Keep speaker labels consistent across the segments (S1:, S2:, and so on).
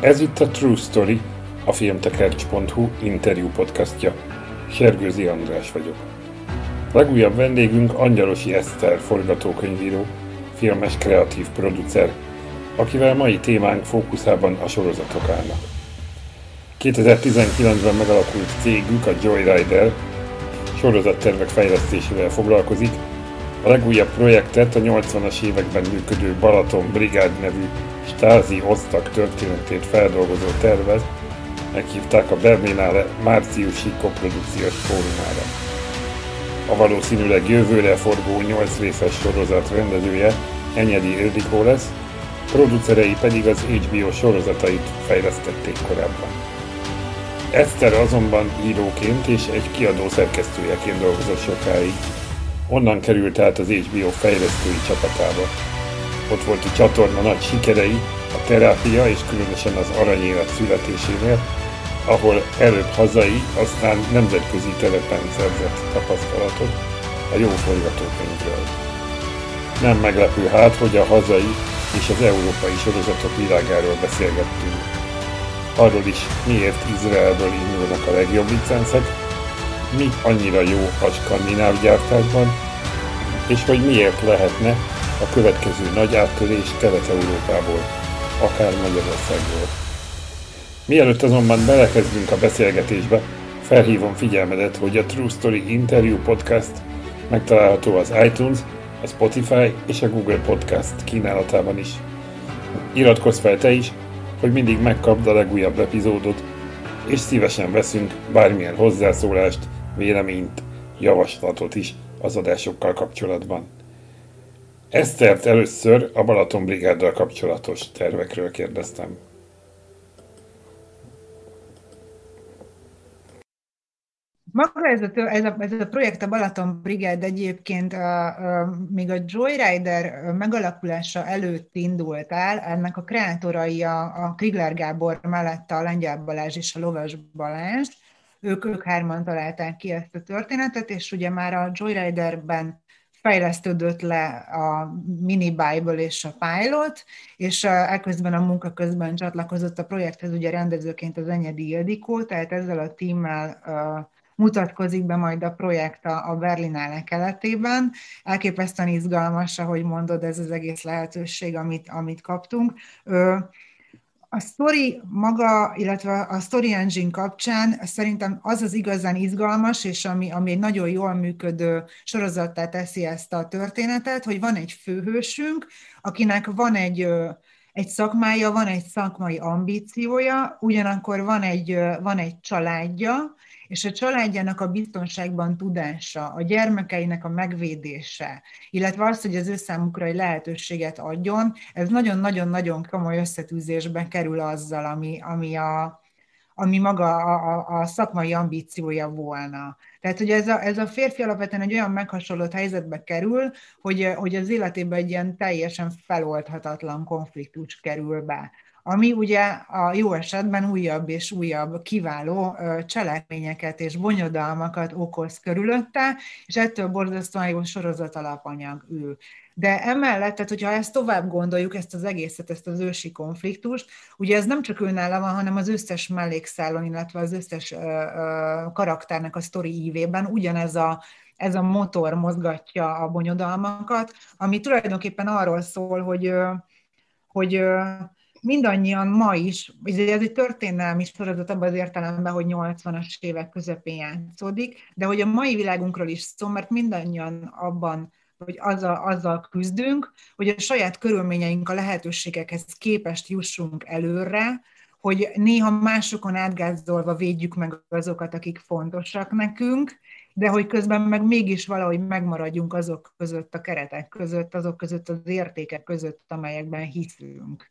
S1: Ez itt a True Story, a filmtekercs.hu interjú podcastja. Sergőzi András vagyok. Legújabb vendégünk Angyalosi Eszter forgatókönyvíró, filmes kreatív producer, akivel mai témánk fókuszában a sorozatok állnak. 2019-ben megalakult cégük, a Joyrider, sorozattervek fejlesztésével foglalkozik, a legújabb projektet a 80-as években működő Balaton Brigád nevű Stázi osztag történetét feldolgozó tervet meghívták a Berlinale márciusi koprodukciós fórumára. A valószínűleg jövőre forgó 8 részes sorozat rendezője Enyedi Ildikó lesz, producerei pedig az HBO sorozatait fejlesztették korábban. Eszter azonban íróként és egy kiadó szerkesztőjeként dolgozott sokáig, Onnan került át az HBO fejlesztői csapatába. Ott volt a csatorna nagy sikerei, a terápia és különösen az aranyélet születésénél, ahol előbb hazai, aztán nemzetközi telepen szerzett tapasztalatot a jó forgatókönyvről. Nem meglepő hát, hogy a hazai és az európai sorozatok világáról beszélgettünk. Arról is, miért Izraelből indulnak a legjobb licenszek, mi annyira jó a skandináv gyártásban, és hogy miért lehetne a következő nagy áttörés Kelet-Európából, akár Magyarországról. Mielőtt azonban belekezdünk a beszélgetésbe, felhívom figyelmedet, hogy a True Story Interview Podcast megtalálható az iTunes, a Spotify és a Google Podcast kínálatában is. Iratkozz fel te is, hogy mindig megkapd a legújabb epizódot, és szívesen veszünk bármilyen hozzászólást, véleményt, javaslatot is az adásokkal kapcsolatban. Esztert először a Balaton Brigáddal kapcsolatos tervekről kérdeztem.
S2: Maga ez a, ez, a, ez a projekt, a Balaton Brigád egyébként a, a, még a Joyrider megalakulása előtt indult el, ennek a kreátorai a, a Krigler Gábor mellett a Lengyel Balázs és a Lovas Balázs, ők, ők hárman találták ki ezt a történetet, és ugye már a Joyriderben fejlesztődött le a Mini Bible és a Pilot, és ekközben a munka közben csatlakozott a projekthez ugye rendezőként az Enyedi Ildikó, tehát ezzel a tímmel mutatkozik be majd a projekt a Berlinale keletében. Elképesztően izgalmas, ahogy mondod, ez az egész lehetőség, amit, amit kaptunk. A story maga, illetve a story engine kapcsán szerintem az az igazán izgalmas, és ami, ami egy nagyon jól működő sorozattá teszi ezt a történetet, hogy van egy főhősünk, akinek van egy, egy szakmája, van egy szakmai ambíciója, ugyanakkor van egy, van egy családja, és a családjának a biztonságban tudása, a gyermekeinek a megvédése, illetve az, hogy az ő számukra egy lehetőséget adjon, ez nagyon-nagyon-nagyon komoly összetűzésben kerül azzal, ami, ami a, ami maga a, a, a szakmai ambíciója volna. Tehát, hogy ez a, ez a férfi alapvetően egy olyan meghasonlott helyzetbe kerül, hogy, hogy az életében egy ilyen teljesen feloldhatatlan konfliktus kerül be ami ugye a jó esetben újabb és újabb kiváló cselekményeket és bonyodalmakat okoz körülötte, és ettől borzasztóan jó sorozat alapanyag ő. De emellett, tehát hogyha ezt tovább gondoljuk, ezt az egészet, ezt az ősi konfliktust, ugye ez nem csak őnála van, hanem az összes mellékszálon, illetve az összes ö, ö, karakternek a sztori ívében ugyanez a, ez a motor mozgatja a bonyodalmakat, ami tulajdonképpen arról szól, hogy, hogy mindannyian ma is, ez egy történelmi sorozat abban az értelemben, hogy 80-as évek közepén játszódik, de hogy a mai világunkról is szó, mert mindannyian abban hogy azzal, azzal küzdünk, hogy a saját körülményeink a lehetőségekhez képest jussunk előre, hogy néha másokon átgázolva védjük meg azokat, akik fontosak nekünk, de hogy közben meg mégis valahogy megmaradjunk azok között, a keretek között, azok között az értékek között, amelyekben hiszünk.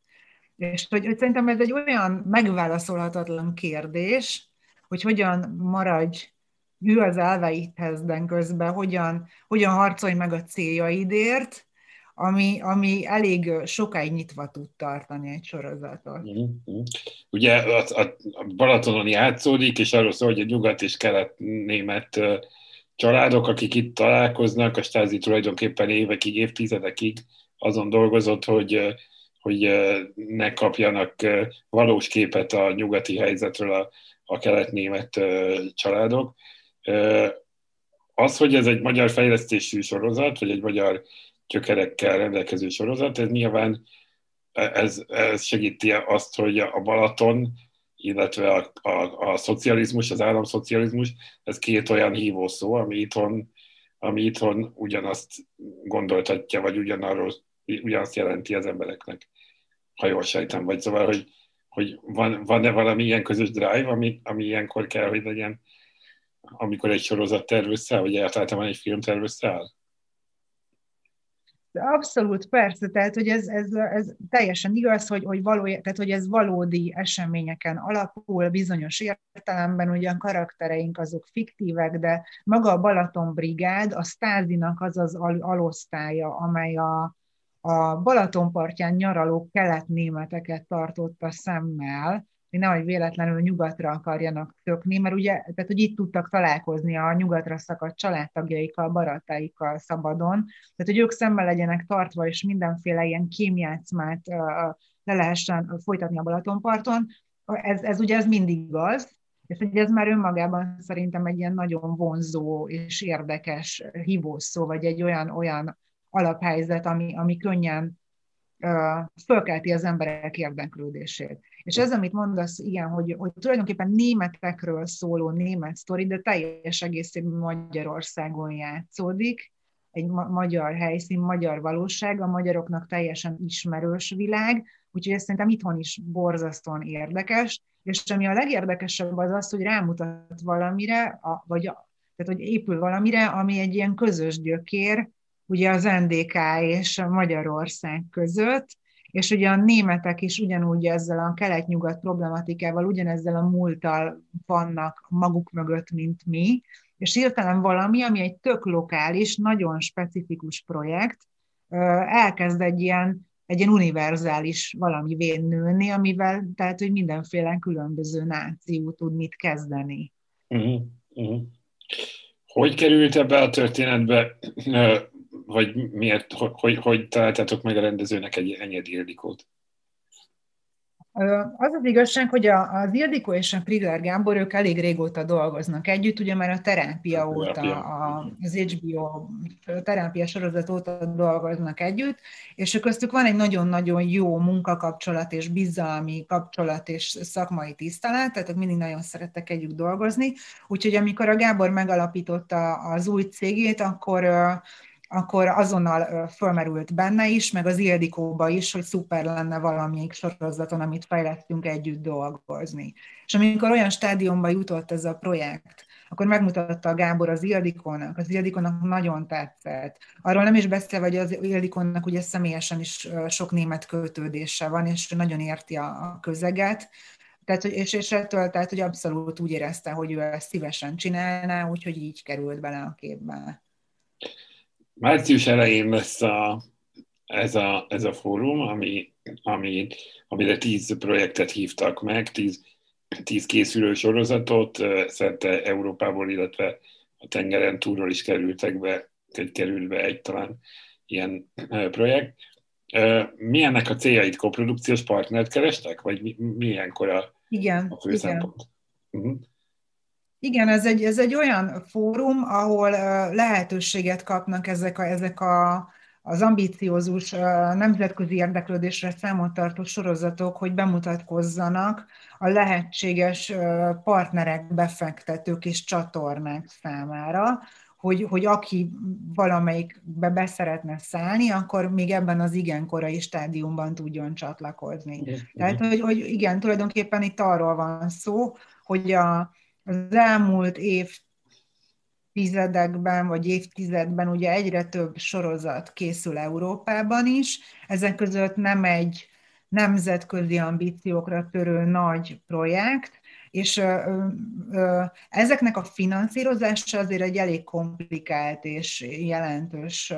S2: És hogy, hogy szerintem ez egy olyan megválaszolhatatlan kérdés, hogy hogyan maradj ő az elveidhez, de közben hogyan, hogyan harcolj meg a céljaidért, ami, ami elég sokáig nyitva tud tartani egy sorozatot. Mm-hmm.
S1: Ugye a, a, a Balatonon játszódik, és arról szól, hogy a nyugat és kelet-német családok, akik itt találkoznak, a stázi tulajdonképpen évekig, évtizedekig azon dolgozott, hogy hogy ne kapjanak valós képet a nyugati helyzetről a, a kelet-német családok. Az, hogy ez egy magyar fejlesztésű sorozat, vagy egy magyar gyökerekkel rendelkező sorozat, ez nyilván ez, ez segíti azt, hogy a Balaton, illetve a, a, a szocializmus, az államszocializmus, ez két olyan hívószó, ami itthon, ami itthon ugyanazt gondoltatja, vagy ugyanarról, ugyanazt jelenti az embereknek, ha jól sejtem. Vagy szóval, hogy, hogy van, van-e valami ilyen közös drive, ami, ami ilyenkor kell, hogy legyen, amikor egy sorozat terv összeáll, vagy általában egy film terv összeáll?
S2: Abszolút, persze, tehát hogy ez, ez, ez teljesen igaz, hogy, hogy, való, tehát, hogy ez valódi eseményeken alapul, bizonyos értelemben ugyan karaktereink azok fiktívek, de maga a Balaton Brigád, a Stázinak az az al- alosztálya, amely a, a Balatonpartján nyaraló keletnémeteket tartotta szemmel, hogy nehogy véletlenül nyugatra akarjanak tökni, mert ugye, tehát hogy itt tudtak találkozni a nyugatra szakadt családtagjaikkal, barátáikkal szabadon, tehát hogy ők szemmel legyenek tartva, és mindenféle ilyen kémjátszmát le lehessen folytatni a Balatonparton. Ez, ez ugye ez mindig igaz, és ugye ez már önmagában szerintem egy ilyen nagyon vonzó és érdekes hívószó, vagy egy olyan, olyan alaphelyzet, ami, ami könnyen fölkelti az emberek érdeklődését. És ez, amit mondasz, igen, hogy, hogy tulajdonképpen németekről szóló német sztori, de teljes egészében Magyarországon játszódik, egy ma- magyar helyszín, magyar valóság, a magyaroknak teljesen ismerős világ, úgyhogy ez szerintem itthon is borzasztóan érdekes, és ami a legérdekesebb az az, hogy rámutat valamire, a, vagy a, tehát hogy épül valamire, ami egy ilyen közös gyökér, ugye az NDK és Magyarország között, és ugye a németek is ugyanúgy ezzel a kelet-nyugat problematikával, ugyanezzel a múlttal vannak maguk mögött, mint mi, és hirtelen valami, ami egy tök lokális, nagyon specifikus projekt, elkezd egy ilyen, egy ilyen univerzális valami nőni, amivel tehát, hogy mindenféle különböző náció tud mit kezdeni. Uh-huh.
S1: Uh-huh. Hogy került ebbe a történetbe vagy miért, hogy, hogy, hogy találtátok meg a rendezőnek egy Enyedi Ildikót?
S2: Az az igazság, hogy az Ildikó és a Prigler Gábor, ők elég régóta dolgoznak együtt, ugye már a terápia a óta, a, az HBO terápia sorozat óta dolgoznak együtt, és köztük van egy nagyon-nagyon jó munkakapcsolat és bizalmi kapcsolat és szakmai tisztelet, tehát mindig nagyon szerettek együtt dolgozni, úgyhogy amikor a Gábor megalapította az új cégét, akkor akkor azonnal fölmerült benne is, meg az Ildikóba is, hogy szuper lenne valamelyik sorozaton, amit fejlesztünk együtt dolgozni. És amikor olyan stádiumba jutott ez a projekt, akkor megmutatta a Gábor az Ildikónak, az Ildikónak nagyon tetszett. Arról nem is beszélve, hogy az Ildikónak ugye személyesen is sok német kötődése van, és nagyon érti a, közeget, tehát, és, és ettől, tehát, hogy abszolút úgy érezte, hogy ő ezt szívesen csinálná, úgyhogy így került bele a képbe.
S1: Március elején lesz a, ez, a, ez a fórum, ami, ami, amire tíz projektet hívtak meg, tíz, tíz készülő sorozatot, szerte Európából, illetve a tengeren túlról is kerültek be, egy került be egy talán ilyen projekt. Mi ennek a céljait? Koprodukciós partnert kerestek? Vagy mi, milyenkor a,
S2: igen,
S1: a fő igen. szempont? Uh-huh.
S2: Igen, ez egy, ez egy olyan fórum, ahol lehetőséget kapnak ezek a, ezek a, az ambíciózus nemzetközi érdeklődésre számot tartó sorozatok, hogy bemutatkozzanak a lehetséges partnerek, befektetők és csatornák számára, hogy, hogy aki valamelyikbe beszeretne szállni, akkor még ebben az igen korai stádiumban tudjon csatlakozni. Igen. Tehát, hogy, hogy igen, tulajdonképpen itt arról van szó, hogy a, az elmúlt év vagy évtizedben ugye egyre több sorozat készül Európában is. Ezek között nem egy nemzetközi ambíciókra törő nagy projekt, és ezeknek a finanszírozása azért egy elég komplikált és jelentős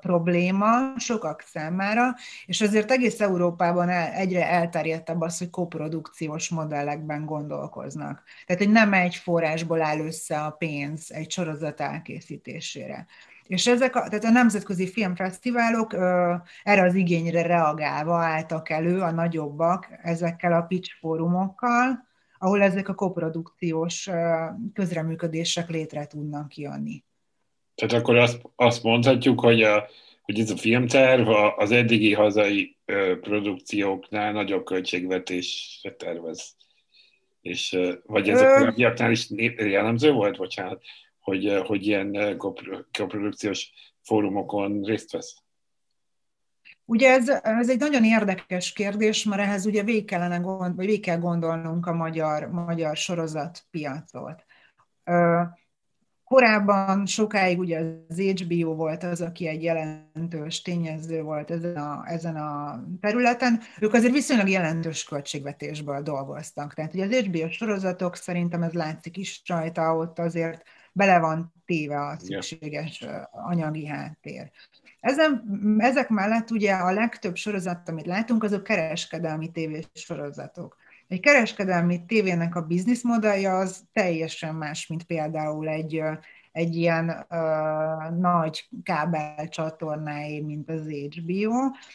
S2: probléma sokak számára, és azért egész Európában egyre elterjedtebb az, hogy koprodukciós modellekben gondolkoznak. Tehát, hogy nem egy forrásból áll össze a pénz egy sorozat elkészítésére. És ezek a, tehát a nemzetközi filmfesztiválok erre az igényre reagálva álltak elő a nagyobbak ezekkel a pitch fórumokkal, ahol ezek a koprodukciós közreműködések létre tudnak jönni.
S1: Tehát akkor azt, azt mondhatjuk, hogy, a, hogy ez a filmterv az eddigi hazai produkcióknál nagyobb költségvetés tervez. És, vagy ez a korábbiaknál is jellemző volt, bocsánat, hogy, hogy ilyen koprodukciós fórumokon részt vesz?
S2: Ugye ez, ez egy nagyon érdekes kérdés, mert ehhez ugye végig kellene gond, vagy végig kell gondolnunk a magyar, magyar sorozatpiacot. Korábban sokáig ugye az HBO volt az, aki egy jelentős tényező volt ezen a, ezen a területen. Ők azért viszonylag jelentős költségvetésből dolgoztak. Tehát ugye az HBO sorozatok szerintem ez látszik is rajta, ott azért bele van téve a szükséges anyagi háttér. Ezen, ezek mellett ugye a legtöbb sorozat, amit látunk, azok kereskedelmi tévés sorozatok. Egy kereskedelmi tévének a bizniszmodellja az teljesen más, mint például egy, egy ilyen uh, nagy kábel csatornáé, mint az HBO,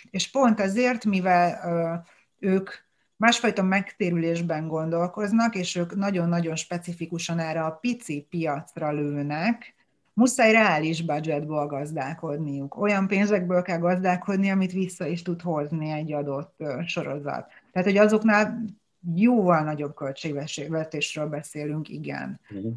S2: és pont ezért, mivel uh, ők másfajta megtérülésben gondolkoznak, és ők nagyon-nagyon specifikusan erre a pici piacra lőnek, muszáj reális budgetból gazdálkodniuk. Olyan pénzekből kell gazdálkodni, amit vissza is tud hozni egy adott sorozat. Tehát, hogy azoknál jóval nagyobb költségvetésről beszélünk, igen. Uh-huh.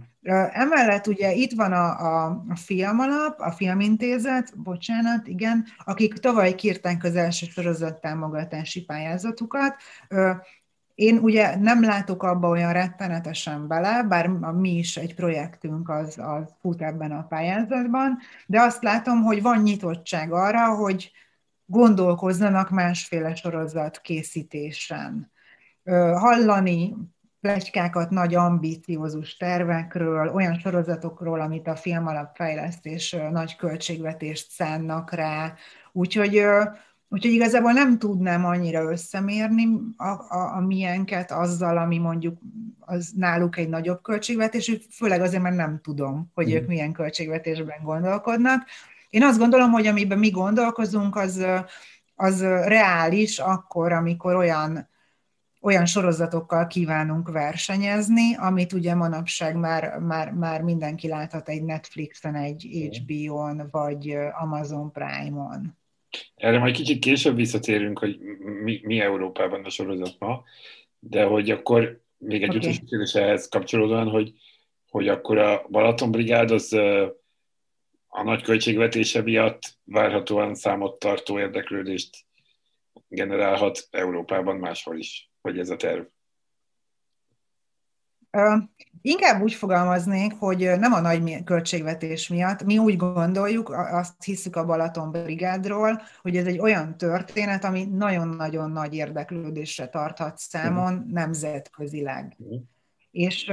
S2: Emellett ugye itt van a, a, a filmalap, a filmintézet, bocsánat, igen, akik tavaly kírták az első sorozat támogatási pályázatukat. Én ugye nem látok abba olyan rettenetesen bele, bár a mi is egy projektünk az, az fut ebben a pályázatban, de azt látom, hogy van nyitottság arra, hogy gondolkozzanak másféle sorozat készítésen hallani plegykákat nagy ambíciózus tervekről, olyan sorozatokról, amit a filmalapfejlesztés nagy költségvetést szánnak rá. Úgyhogy, úgyhogy igazából nem tudnám annyira összemérni a, a, a miénket azzal, ami mondjuk az náluk egy nagyobb költségvetés, főleg azért, mert nem tudom, hogy mm. ők milyen költségvetésben gondolkodnak. Én azt gondolom, hogy amiben mi gondolkozunk, az, az reális akkor, amikor olyan olyan sorozatokkal kívánunk versenyezni, amit ugye manapság már, már, már mindenki láthat egy Netflixen, egy HBO-n, vagy Amazon Prime-on.
S1: Erre majd kicsit később visszatérünk, hogy mi, mi Európában a sorozat ma, de hogy akkor még egy okay. utolsó kérdés ehhez kapcsolódóan, hogy, hogy akkor a Balatonbrigád az a nagy költségvetése miatt várhatóan számot tartó érdeklődést generálhat Európában máshol is hogy ez a terv?
S2: Inkább úgy fogalmaznék, hogy nem a nagy költségvetés miatt. Mi úgy gondoljuk, azt hiszük a Balaton Brigádról, hogy ez egy olyan történet, ami nagyon-nagyon nagy érdeklődésre tarthat számon uh-huh. nemzetközileg. Uh-huh. És,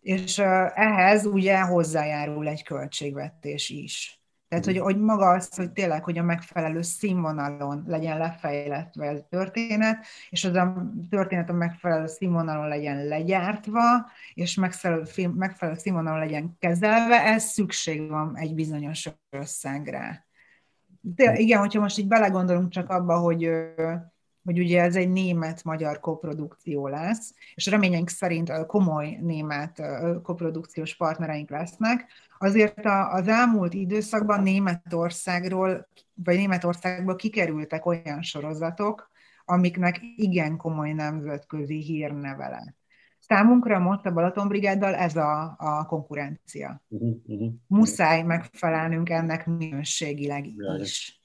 S2: és ehhez ugye hozzájárul egy költségvetés is. Tehát, hogy, hogy maga az, hogy tényleg, hogy a megfelelő színvonalon legyen lefejletve ez a történet, és az a történet a megfelelő színvonalon legyen legyártva, és megfelelő, megfelelő színvonalon legyen kezelve, ez szükség van egy bizonyos összegre. De igen, hogyha most így belegondolunk csak abba, hogy hogy ugye ez egy német-magyar koprodukció lesz, és reményeink szerint komoly német koprodukciós partnereink lesznek, azért az elmúlt időszakban Németországról, vagy Németországból kikerültek olyan sorozatok, amiknek igen komoly nemzetközi hírneve lett. Számunkra most a Balatonbrigáddal ez a, a konkurencia. Uh-huh, uh-huh. Muszáj megfelelnünk ennek minőségileg is.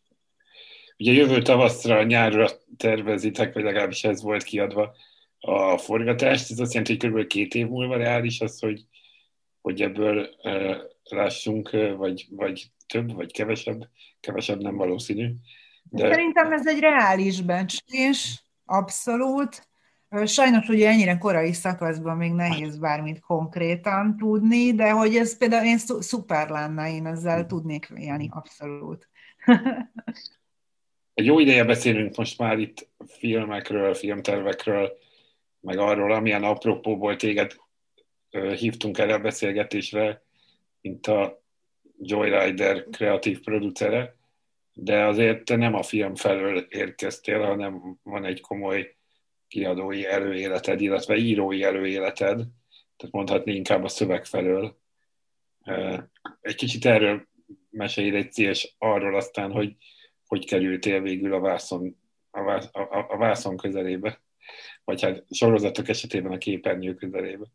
S1: Ugye jövő tavaszra, nyárra tervezitek, vagy legalábbis ez volt kiadva a forgatást. Ez azt jelenti, hogy kb. két év múlva reális az, hogy, hogy ebből uh, lássunk, uh, vagy, vagy több, vagy kevesebb. Kevesebb nem valószínű.
S2: De... Szerintem ez egy reális becslés, abszolút. Sajnos ugye ennyire korai szakaszban még nehéz bármit konkrétan tudni, de hogy ez például én szuper lenne, én ezzel tudnék élni abszolút.
S1: egy jó ideje beszélünk most már itt filmekről, filmtervekről, meg arról, amilyen apropóból téged hívtunk erre a beszélgetésre, mint a Joyrider kreatív producere, de azért te nem a film felől érkeztél, hanem van egy komoly kiadói előéleted, illetve írói előéleted, tehát mondhatni inkább a szöveg felől. Egy kicsit erről mesélj egy és arról aztán, hogy hogy kerültél végül a vászon, a, vász, a, a vászon közelébe, vagy hát sorozatok esetében a képernyő közelébe.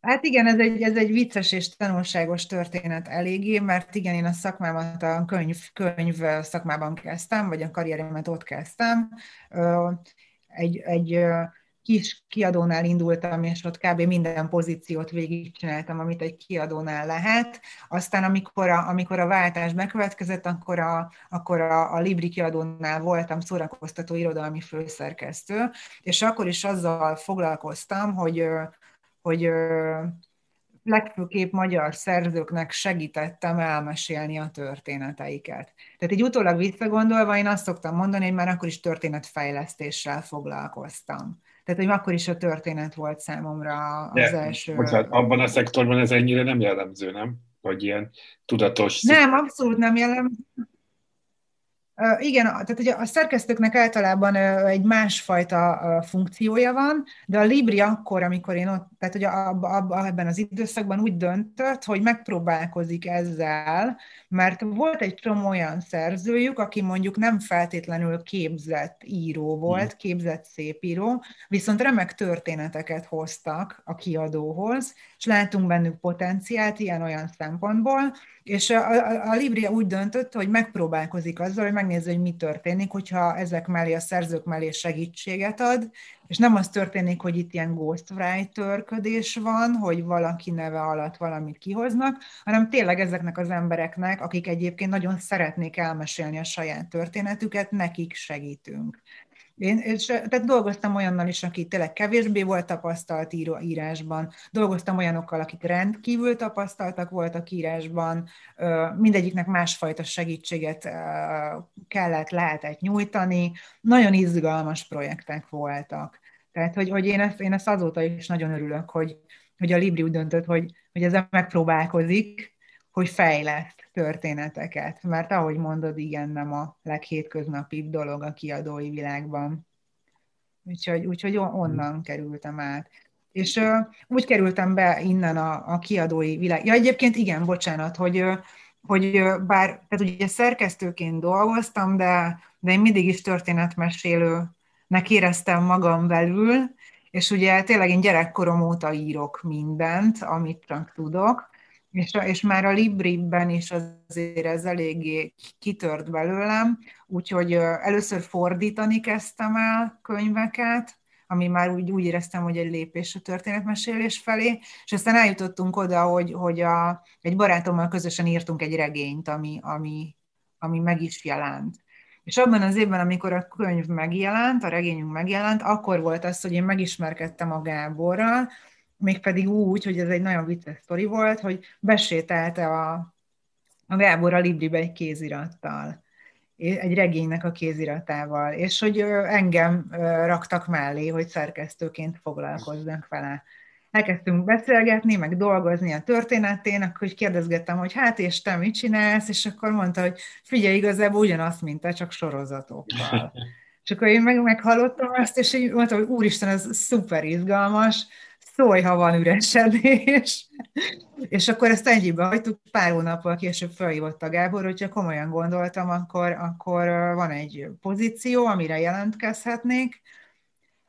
S2: Hát igen, ez egy, ez egy vicces és tanulságos történet eléggé, mert igen, én a szakmámat a könyv, könyv szakmában kezdtem, vagy a karrieremet ott kezdtem. Egy, egy kis kiadónál indultam, és ott kb. minden pozíciót végigcsináltam, amit egy kiadónál lehet. Aztán, amikor a, amikor a váltás bekövetkezett, akkor a, akkor a, a Libri kiadónál voltam szórakoztató irodalmi főszerkesztő, és akkor is azzal foglalkoztam, hogy hogy legfőképp magyar szerzőknek segítettem elmesélni a történeteiket. Tehát egy utólag visszagondolva én azt szoktam mondani, hogy már akkor is történetfejlesztéssel foglalkoztam. Tehát, hogy akkor is a történet volt számomra az De, első...
S1: Bocsánat, abban a szektorban ez ennyire nem jellemző, nem? Hogy ilyen tudatos...
S2: Nem, abszolút nem jellemző. Igen, tehát ugye a szerkesztőknek általában egy másfajta funkciója van, de a Libri akkor, amikor én ott, tehát ugye ebben az időszakban úgy döntött, hogy megpróbálkozik ezzel, mert volt egy csomó olyan szerzőjük, aki mondjuk nem feltétlenül képzett író volt, hmm. képzett szépíró, viszont remek történeteket hoztak a kiadóhoz, és látunk bennük potenciált ilyen-olyan szempontból, és a, a, a Libria úgy döntött, hogy megpróbálkozik azzal, hogy megnézze, hogy mi történik, hogyha ezek mellé, a szerzők mellé segítséget ad, és nem az történik, hogy itt ilyen ghostwriter-ködés van, hogy valaki neve alatt valamit kihoznak, hanem tényleg ezeknek az embereknek, akik egyébként nagyon szeretnék elmesélni a saját történetüket, nekik segítünk. Én és, tehát dolgoztam olyannal is, aki tényleg kevésbé volt tapasztalt író, írásban, dolgoztam olyanokkal, akik rendkívül tapasztaltak voltak írásban, mindegyiknek másfajta segítséget kellett, lehetett nyújtani, nagyon izgalmas projektek voltak. Tehát, hogy, hogy én, ezt, én ezt azóta is nagyon örülök, hogy, hogy a Libri úgy döntött, hogy, hogy ezzel megpróbálkozik, hogy fejleszt történeteket, mert ahogy mondod, igen, nem a leghétköznapibb dolog a kiadói világban. Úgyhogy, úgyhogy onnan kerültem át. És uh, úgy kerültem be innen a, a kiadói világ. Ja, egyébként igen, bocsánat, hogy, hogy bár, tehát ugye szerkesztőként dolgoztam, de, de én mindig is történetmesélőnek éreztem magam belül, és ugye tényleg én gyerekkorom óta írok mindent, amit csak tudok, és, és már a Libriben is azért ez eléggé kitört belőlem, úgyhogy először fordítani kezdtem el könyveket, ami már úgy, úgy éreztem, hogy egy lépés a történetmesélés felé, és aztán eljutottunk oda, hogy, hogy a, egy barátommal közösen írtunk egy regényt, ami, ami, ami meg is jelent. És abban az évben, amikor a könyv megjelent, a regényünk megjelent, akkor volt az, hogy én megismerkedtem a Gáborral, mégpedig úgy, hogy ez egy nagyon vicces sztori volt, hogy besételte a, a Gábor a Libribe egy kézirattal, egy regénynek a kéziratával, és hogy engem raktak mellé, hogy szerkesztőként foglalkozzak vele. Elkezdtünk beszélgetni, meg dolgozni a történetén, akkor hogy kérdezgettem, hogy hát és te mit csinálsz, és akkor mondta, hogy figyelj, igazából ugyanazt, mint te, csak sorozatokkal. És akkor én meg, meghallottam ezt, és így mondtam, hogy úristen, ez szuper izgalmas, szólj, ha van üresedés. és akkor ezt ennyibe hagytuk, pár hónappal később felhívott a Gábor, hogyha komolyan gondoltam, akkor, akkor van egy pozíció, amire jelentkezhetnék.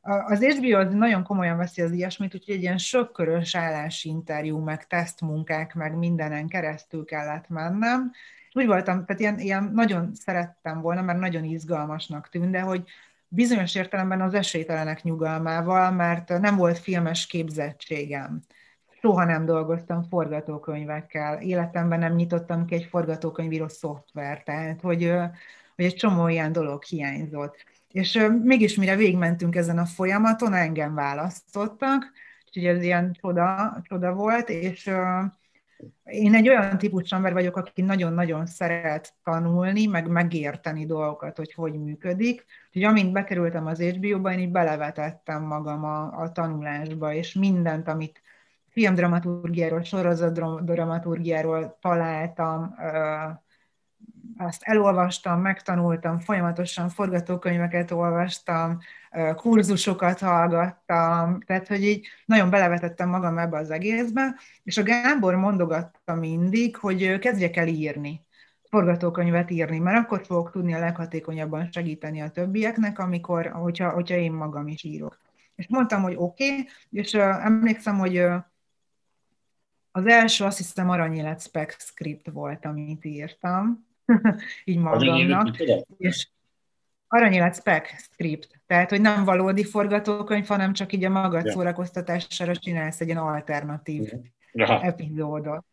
S2: Az HBO az nagyon komolyan veszi az ilyesmit, úgyhogy egy ilyen sokkörös állásinterjú, meg tesztmunkák, meg mindenen keresztül kellett mennem. Úgy voltam, tehát ilyen, ilyen nagyon szerettem volna, mert nagyon izgalmasnak tűnt, de hogy bizonyos értelemben az esélytelenek nyugalmával, mert nem volt filmes képzettségem. Soha nem dolgoztam forgatókönyvekkel, életemben nem nyitottam ki egy forgatókönyvíró szoftvert, tehát hogy, hogy egy csomó ilyen dolog hiányzott. És mégis mire végmentünk ezen a folyamaton, engem választottak, úgyhogy ez ilyen csoda, csoda volt, és én egy olyan típusú ember vagyok, aki nagyon-nagyon szeret tanulni, meg megérteni dolgokat, hogy hogy működik. Úgyhogy amint bekerültem az HBO-ba, én így belevetettem magam a, a tanulásba, és mindent, amit filmdramaturgiáról, sorozatdramaturgiáról találtam, azt elolvastam, megtanultam, folyamatosan forgatókönyveket olvastam, kurzusokat hallgattam, tehát hogy így nagyon belevetettem magam ebbe az egészbe, és a Gábor mondogatta mindig, hogy kezdjek el írni forgatókönyvet írni, mert akkor fogok tudni a leghatékonyabban segíteni a többieknek, amikor, hogyha, hogyha én magam is írok. És mondtam, hogy oké, okay, és emlékszem, hogy az első, azt hiszem, Aranyélet spec script volt, amit írtam, így magamnak. És Aranyélet spec script, tehát, hogy nem valódi forgatókönyv, hanem csak így a magad ja. szórakoztatására csinálsz egy ilyen alternatív ja. epizódot.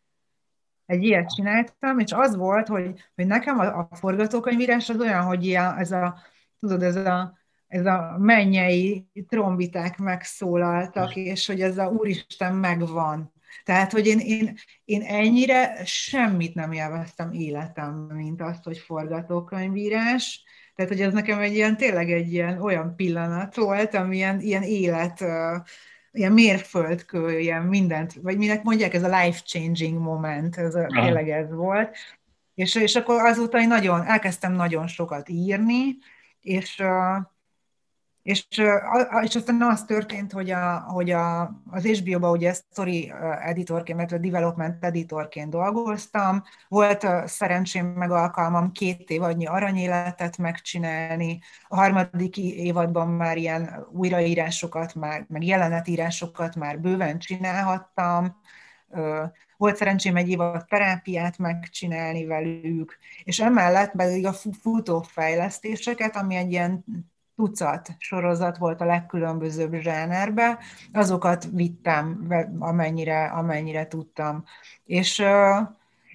S2: Egy ilyet csináltam, és az volt, hogy, hogy nekem a, a forgatókönyvírás az olyan, hogy ilyen, ez a, tudod, ez a, ez a mennyei trombiták megszólaltak, és hogy ez a Úristen megvan. Tehát, hogy én, én, én ennyire semmit nem élveztem életem, mint azt, hogy forgatókönyvírás. Tehát, hogy ez nekem egy ilyen, tényleg egy ilyen olyan pillanat volt, ami ilyen, ilyen élet, ilyen mérföldkő, ilyen mindent, vagy minek mondják, ez a life-changing moment, ez a, tényleg ez volt. És, és akkor azóta én nagyon, elkezdtem nagyon sokat írni, és és, és aztán az történt, hogy, a, hogy a, az HBO-ba ugye story editorként, illetve development editorként dolgoztam. Volt szerencsém meg alkalmam két évadnyi aranyéletet megcsinálni. A harmadik évadban már ilyen újraírásokat, már, meg jelenetírásokat már bőven csinálhattam. Volt szerencsém egy évad terápiát megcsinálni velük, és emellett pedig a futófejlesztéseket, ami egy ilyen tucat sorozat volt a legkülönbözőbb zsánerbe, azokat vittem, amennyire, amennyire tudtam. És,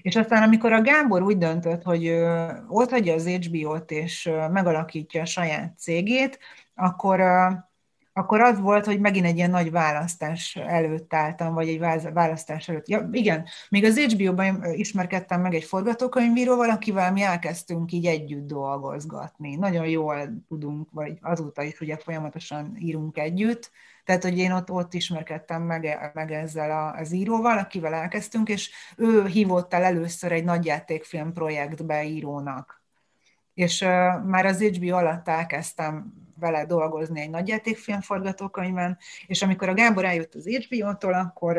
S2: és aztán, amikor a Gábor úgy döntött, hogy ott hagyja az HBO-t, és megalakítja a saját cégét, akkor akkor az volt, hogy megint egy ilyen nagy választás előtt álltam, vagy egy választás előtt. Ja, igen, még az HBO-ban ismerkedtem meg egy forgatókönyvíróval, akivel mi elkezdtünk így együtt dolgozgatni. Nagyon jól tudunk, vagy azóta is ugye folyamatosan írunk együtt, tehát, hogy én ott, ott ismerkedtem meg, meg ezzel a, az íróval, akivel elkezdtünk, és ő hívott el először egy nagyjátékfilm projektbe írónak. És uh, már az HBO alatt elkezdtem vele dolgozni egy nagyjátékfilm forgatókönyvben, és amikor a Gábor eljött az HBO-tól, akkor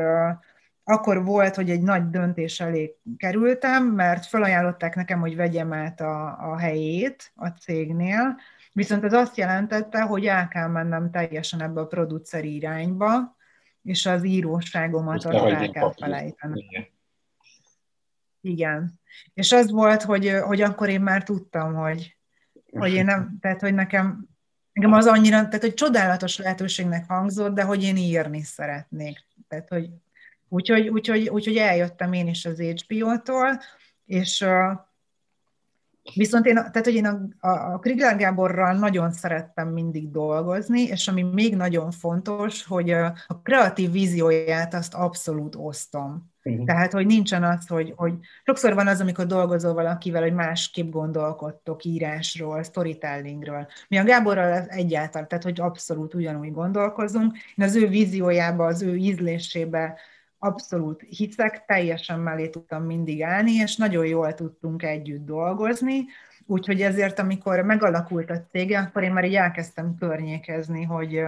S2: akkor volt, hogy egy nagy döntés elé kerültem, mert felajánlották nekem, hogy vegyem át a, a helyét a cégnél, viszont ez azt jelentette, hogy el kell mennem teljesen ebbe a produceri irányba, és az íróságomat azt el kell felejteni. Igen. Igen. És az volt, hogy, hogy akkor én már tudtam, hogy, hogy én nem, tehát hogy nekem Engem az annyira, tehát hogy csodálatos lehetőségnek hangzott, de hogy én írni szeretnék. Tehát, hogy úgyhogy, úgyhogy, úgyhogy eljöttem én is az HBO-tól, és viszont én, tehát, hogy én a, a, a Krigler Gáborral nagyon szerettem mindig dolgozni, és ami még nagyon fontos, hogy a kreatív vízióját azt abszolút osztom. Uh-huh. Tehát, hogy nincsen az, hogy, hogy sokszor van az, amikor dolgozol valakivel, hogy másképp gondolkodtok írásról, storytellingről. Mi a Gáborral egyáltalán, tehát, hogy abszolút ugyanúgy gondolkozunk. Én az ő víziójába, az ő ízlésébe abszolút hiszek, teljesen mellé tudtam mindig állni, és nagyon jól tudtunk együtt dolgozni, úgyhogy ezért, amikor megalakult a cége, akkor én már így elkezdtem környékezni, hogy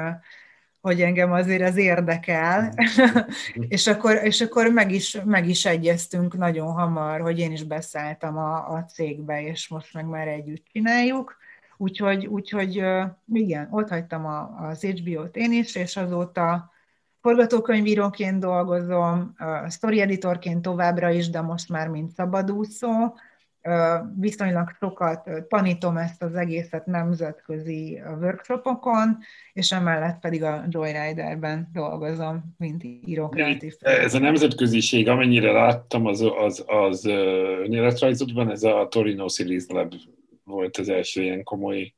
S2: hogy engem azért az érdekel, és, akkor, és akkor meg is, meg is egyeztünk nagyon hamar, hogy én is beszálltam a, a cégbe, és most meg már együtt csináljuk. Úgyhogy, úgyhogy igen, ott hagytam a, az HBO-t én is, és azóta forgatókönyvíróként dolgozom, story editorként továbbra is, de most már mint szabadúszó, viszonylag sokat tanítom ezt az egészet nemzetközi workshopokon, és emellett pedig a Joyriderben dolgozom, mint író kreatív.
S1: Ez a nemzetköziség, amennyire láttam, az, az, az önéletrajzodban, ez a Torino Series Lab volt az első ilyen komoly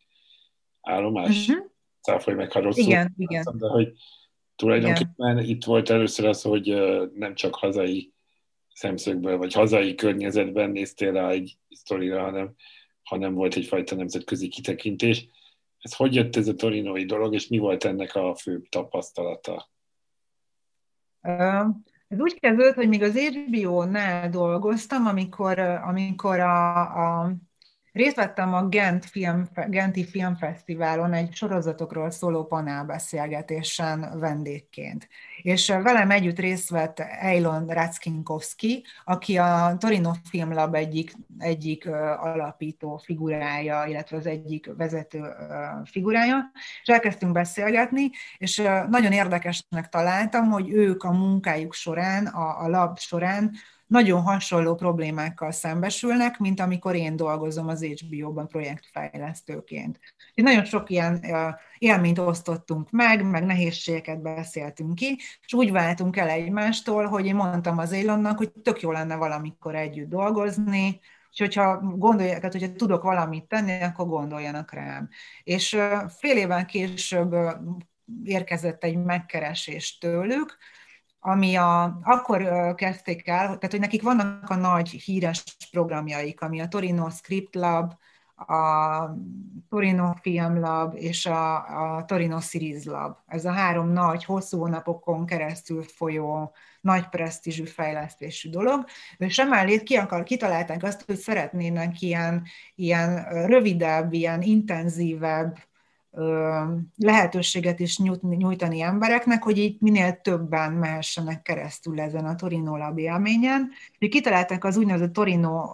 S1: állomás. Uh-huh. Cáfolj meg, ha rosszul.
S2: Igen, igen.
S1: De hogy tulajdonképpen igen. itt volt először az, hogy nem csak hazai szemszögből, vagy hazai környezetben néztél rá egy sztorira, hanem, hanem volt egyfajta nemzetközi kitekintés. Ez hogy jött ez a torinói dolog, és mi volt ennek a fő tapasztalata?
S2: Ez úgy kezdődött, hogy még az HBO-nál dolgoztam, amikor, amikor a, a Részt vettem a Gent Film, Genti Filmfesztiválon egy sorozatokról szóló panelbeszélgetésen vendégként. És velem együtt részt vett Eilon Rackinkowski, aki a Torino Film Lab egyik, egyik alapító figurája, illetve az egyik vezető figurája, és elkezdtünk beszélgetni, és nagyon érdekesnek találtam, hogy ők a munkájuk során, a, a lab során nagyon hasonló problémákkal szembesülnek, mint amikor én dolgozom az HBO-ban projektfejlesztőként. Nagyon sok ilyen élményt osztottunk meg, meg nehézségeket beszéltünk ki, és úgy váltunk el egymástól, hogy én mondtam az Élonnak, hogy tök jó lenne valamikor együtt dolgozni, és hogyha gondolják, tehát hogyha tudok valamit tenni, akkor gondoljanak rám. És fél évvel később érkezett egy megkeresés tőlük, ami a, akkor kezdték el, tehát hogy nekik vannak a nagy híres programjaik, ami a Torino Script Lab, a Torino Film Lab és a, a Torino Series Lab. Ez a három nagy, hosszú hónapokon keresztül folyó, nagy presztízsű fejlesztésű dolog, és emellé ki akar, kitalálták azt, hogy szeretnének ilyen, ilyen rövidebb, ilyen intenzívebb lehetőséget is nyújtani embereknek, hogy így minél többen mehessenek keresztül ezen a Torino Lab élményen. Kitalálták az úgynevezett Torino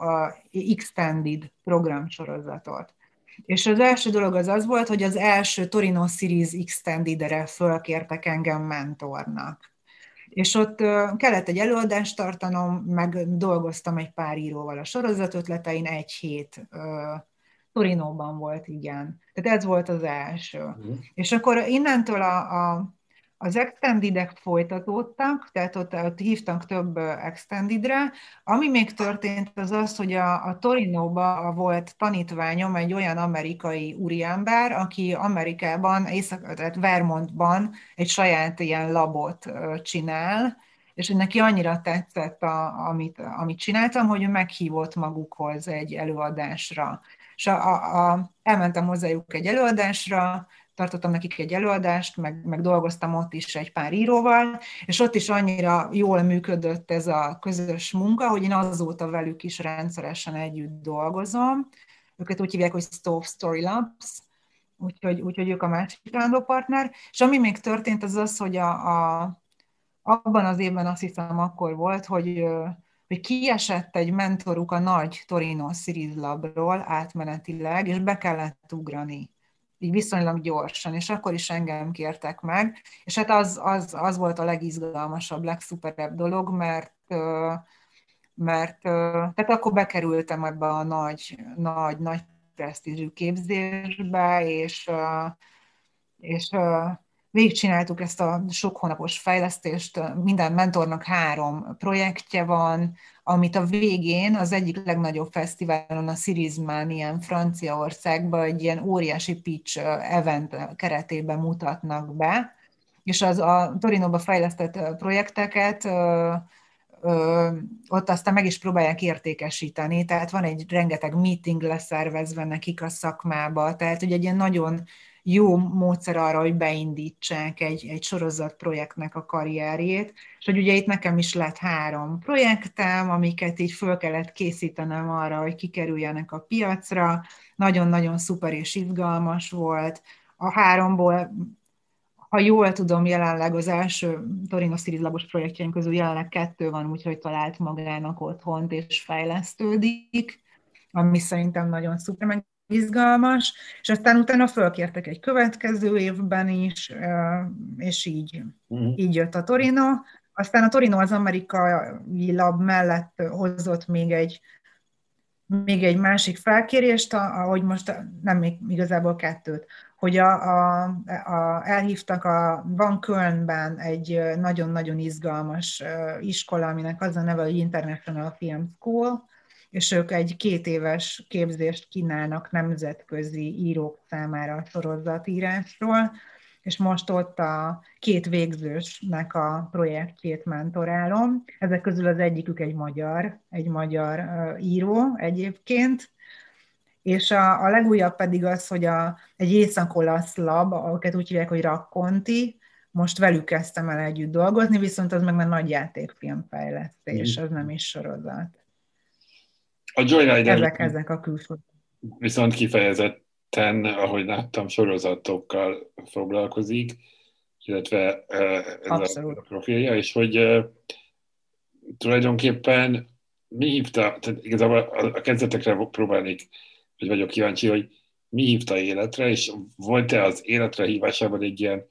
S2: Extended programsorozatot. És az első dolog az az volt, hogy az első Torino Series Extended-re fölkértek engem mentornak. És ott kellett egy előadást tartanom, meg dolgoztam egy pár íróval a sorozatötletein, egy hét Torinóban volt, igen. Tehát ez volt az első. Uh-huh. És akkor innentől a, a, az extendedek folytatódtak, tehát ott, ott hívtak több extendedre. Ami még történt, az az, hogy a, a Torinóban volt tanítványom egy olyan amerikai úriember, aki Amerikában, észak, tehát Vermontban egy saját ilyen labot csinál, és neki annyira tetszett, a, amit, amit csináltam, hogy ő meghívott magukhoz egy előadásra és a, a, elmentem hozzájuk egy előadásra, tartottam nekik egy előadást, meg, meg dolgoztam ott is egy pár íróval, és ott is annyira jól működött ez a közös munka, hogy én azóta velük is rendszeresen együtt dolgozom. Őket úgy hívják, hogy Stove Story Labs, úgyhogy, úgyhogy ők a másik partner. És ami még történt, az az, hogy a, a, abban az évben azt hiszem akkor volt, hogy hogy kiesett egy mentoruk a nagy Torino Series Labról átmenetileg, és be kellett ugrani. Így viszonylag gyorsan, és akkor is engem kértek meg, és hát az, az, az volt a legizgalmasabb, legszuperebb dolog, mert mert tehát akkor bekerültem ebbe a nagy, nagy, nagy presztízsű képzésbe, és, és végigcsináltuk ezt a sok hónapos fejlesztést, minden mentornak három projektje van, amit a végén az egyik legnagyobb fesztiválon, a Sirizmán, ilyen Franciaországban egy ilyen óriási pitch event keretében mutatnak be, és az a Torinóba fejlesztett projekteket ott aztán meg is próbálják értékesíteni, tehát van egy rengeteg meeting leszervezve nekik a szakmába, tehát hogy egy ilyen nagyon jó módszer arra, hogy beindítsák egy, egy sorozat projektnek a karrierjét, és hogy ugye itt nekem is lett három projektem, amiket így föl kellett készítenem arra, hogy kikerüljenek a piacra, nagyon-nagyon szuper és izgalmas volt, a háromból ha jól tudom, jelenleg az első Torino Series labos projektjeink közül jelenleg kettő van, úgyhogy talált magának otthont és fejlesztődik, ami szerintem nagyon szuper, meg izgalmas, és aztán utána fölkértek egy következő évben is, és így, uh-huh. így jött a Torino. Aztán a Torino az amerikai lab mellett hozott még egy még egy másik felkérést, ahogy most nem még igazából kettőt, hogy a, a, a, elhívtak a Van Kölnben egy nagyon-nagyon izgalmas iskola, aminek az a neve, hogy International Film School, és ők egy két éves képzést kínálnak nemzetközi írók számára a sorozatírásról, és most ott a két végzősnek a projektjét mentorálom. Ezek közül az egyikük egy magyar, egy magyar író egyébként, és a, a legújabb pedig az, hogy a, egy észak-olasz lab, akiket úgy hívják, hogy Rakkonti, most velük kezdtem el együtt dolgozni, viszont az meg már nagy játékfilmfejlesztés, az nem is sorozat.
S1: A Joyrider
S2: ezek, ezek a külső.
S1: Viszont kifejezetten, ahogy láttam, sorozatokkal foglalkozik, illetve ez Abszolút. a profilja, és hogy tulajdonképpen mi hívta, tehát igazából a kezdetekre próbálnék, hogy vagyok kíváncsi, hogy mi hívta életre, és volt-e az életre hívásában egy ilyen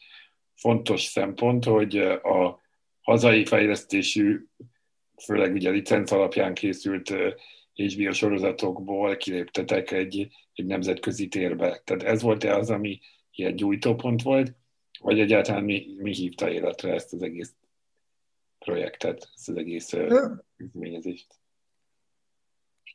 S1: fontos szempont, hogy a hazai fejlesztésű, főleg ugye licenc alapján készült HBO sorozatokból kiléptetek egy, egy nemzetközi térbe. Tehát ez volt-e az, ami ilyen gyújtópont volt, vagy egyáltalán mi, mi hívta életre ezt az egész projektet, ezt az egész üzményezést?